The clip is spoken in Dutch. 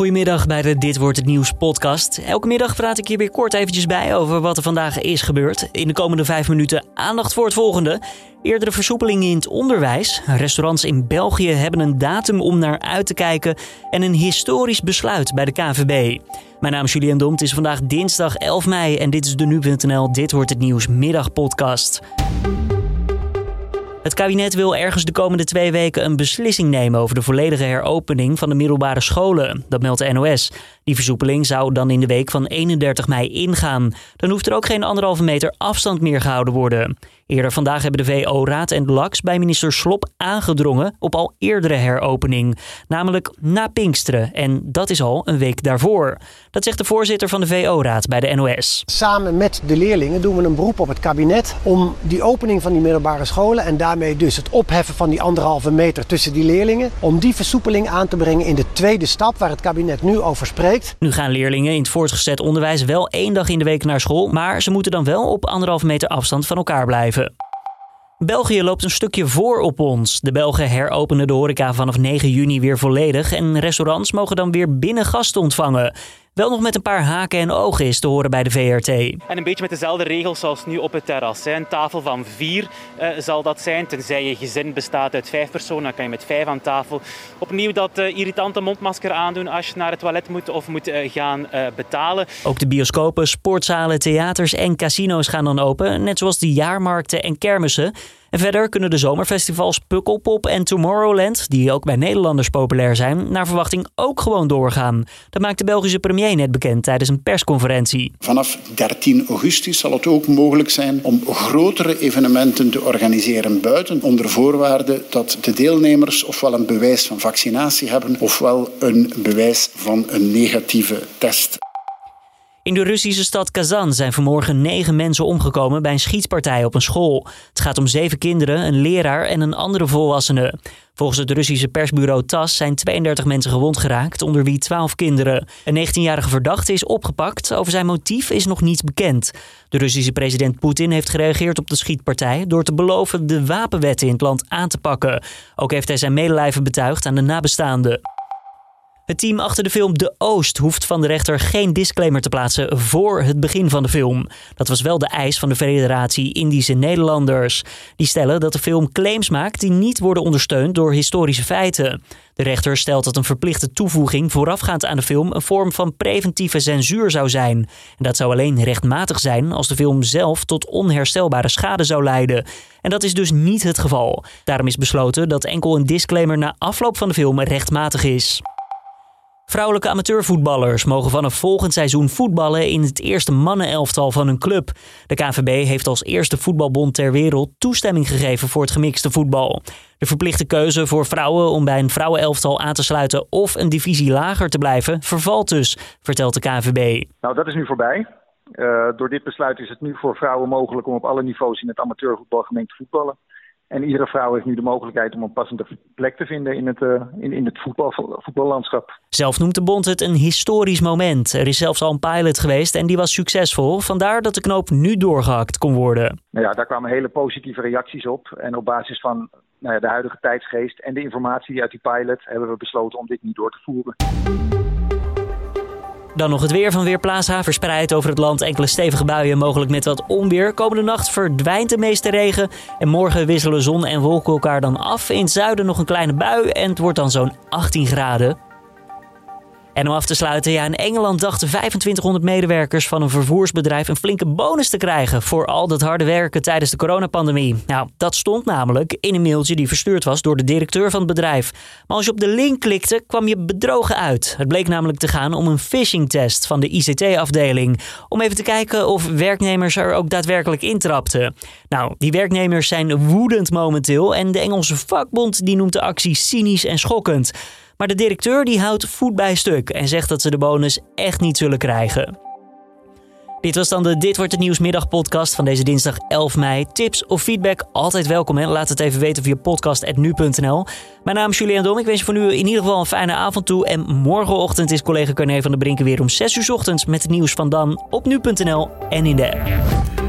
Goedemiddag bij de Dit Wordt Het Nieuws podcast. Elke middag praat ik hier weer kort eventjes bij over wat er vandaag is gebeurd. In de komende vijf minuten aandacht voor het volgende. Eerdere versoepelingen in het onderwijs. Restaurants in België hebben een datum om naar uit te kijken. En een historisch besluit bij de KVB. Mijn naam is Julian Dom. Het is vandaag dinsdag 11 mei en dit is de Nu.nl Dit Wordt Het Nieuws middagpodcast. Het kabinet wil ergens de komende twee weken een beslissing nemen over de volledige heropening van de middelbare scholen. Dat meldt de NOS. Die versoepeling zou dan in de week van 31 mei ingaan. Dan hoeft er ook geen anderhalve meter afstand meer gehouden worden. Eerder vandaag hebben de VO-raad en de LAX bij minister Slop aangedrongen op al eerdere heropening. Namelijk na Pinksteren. En dat is al een week daarvoor. Dat zegt de voorzitter van de VO-raad bij de NOS. Samen met de leerlingen doen we een beroep op het kabinet om die opening van die middelbare scholen en daarmee dus het opheffen van die anderhalve meter tussen die leerlingen, om die versoepeling aan te brengen in de tweede stap waar het kabinet nu over spreekt. Nu gaan leerlingen in het voortgezet onderwijs wel één dag in de week naar school, maar ze moeten dan wel op anderhalve meter afstand van elkaar blijven. België loopt een stukje voor op ons. De Belgen heropenen de horeca vanaf 9 juni weer volledig en restaurants mogen dan weer binnen gasten ontvangen. Wel nog met een paar haken en ogen is te horen bij de VRT. En een beetje met dezelfde regels zoals nu op het terras. Een tafel van vier uh, zal dat zijn, tenzij je gezin bestaat uit vijf personen. Dan kan je met vijf aan tafel. Opnieuw dat uh, irritante mondmasker aandoen als je naar het toilet moet of moet uh, gaan betalen. Ook de bioscopen, sportzalen, theaters en casino's gaan dan open. Net zoals de jaarmarkten en kermissen. En verder kunnen de zomerfestivals Pukkelpop en Tomorrowland, die ook bij Nederlanders populair zijn, naar verwachting ook gewoon doorgaan. Dat maakt de Belgische premier net bekend tijdens een persconferentie. Vanaf 13 augustus zal het ook mogelijk zijn om grotere evenementen te organiseren buiten, onder voorwaarde dat de deelnemers ofwel een bewijs van vaccinatie hebben ofwel een bewijs van een negatieve test. In de Russische stad Kazan zijn vanmorgen negen mensen omgekomen bij een schietpartij op een school. Het gaat om zeven kinderen, een leraar en een andere volwassene. Volgens het Russische persbureau TAS zijn 32 mensen gewond geraakt, onder wie 12 kinderen. Een 19-jarige verdachte is opgepakt. Over zijn motief is nog niets bekend. De Russische president Poetin heeft gereageerd op de schietpartij door te beloven de wapenwetten in het land aan te pakken. Ook heeft hij zijn medelijven betuigd aan de nabestaanden. Het team achter de film De Oost hoeft van de rechter geen disclaimer te plaatsen voor het begin van de film. Dat was wel de eis van de Federatie Indische Nederlanders. Die stellen dat de film claims maakt die niet worden ondersteund door historische feiten. De rechter stelt dat een verplichte toevoeging voorafgaand aan de film een vorm van preventieve censuur zou zijn. En dat zou alleen rechtmatig zijn als de film zelf tot onherstelbare schade zou leiden. En dat is dus niet het geval. Daarom is besloten dat enkel een disclaimer na afloop van de film rechtmatig is. Vrouwelijke amateurvoetballers mogen vanaf volgend seizoen voetballen in het eerste mannenelftal van hun club. De KNVB heeft als eerste voetbalbond ter wereld toestemming gegeven voor het gemixte voetbal. De verplichte keuze voor vrouwen om bij een vrouwenelftal aan te sluiten of een divisie lager te blijven vervalt dus, vertelt de KNVB. Nou, dat is nu voorbij. Uh, door dit besluit is het nu voor vrouwen mogelijk om op alle niveaus in het amateurvoetbal gemengd te voetballen. En iedere vrouw heeft nu de mogelijkheid om een passende plek te vinden in het, uh, in, in het voetbal, voetballandschap. Zelf noemt de bond het een historisch moment. Er is zelfs al een pilot geweest en die was succesvol. Vandaar dat de knoop nu doorgehakt kon worden. Nou ja, daar kwamen hele positieve reacties op. En op basis van nou ja, de huidige tijdsgeest en de informatie uit die pilot hebben we besloten om dit niet door te voeren. Dan nog het weer van Weerplaza. Verspreid over het land enkele stevige buien, mogelijk met wat onweer. Komende nacht verdwijnt de meeste regen. En morgen wisselen zon en wolken elkaar dan af. In het zuiden nog een kleine bui en het wordt dan zo'n 18 graden. En om af te sluiten, ja, in Engeland dachten 2500 medewerkers van een vervoersbedrijf een flinke bonus te krijgen voor al dat harde werken tijdens de coronapandemie. Nou, dat stond namelijk in een mailtje die verstuurd was door de directeur van het bedrijf. Maar als je op de link klikte, kwam je bedrogen uit. Het bleek namelijk te gaan om een phishing-test van de ICT-afdeling. Om even te kijken of werknemers er ook daadwerkelijk intrapten. Nou, die werknemers zijn woedend momenteel en de Engelse vakbond die noemt de actie cynisch en schokkend. Maar de directeur die houdt voet bij stuk en zegt dat ze de bonus echt niet zullen krijgen. Dit was dan de Dit wordt het nieuws podcast van deze dinsdag 11 mei. Tips of feedback altijd welkom. Laat het even weten via podcast@nu.nl. Mijn naam is Julian Dom. Ik wens je voor nu in ieder geval een fijne avond toe en morgenochtend is collega Carne van der Brinken weer om 6 uur ochtends met het nieuws van dan op nu.nl en in de app.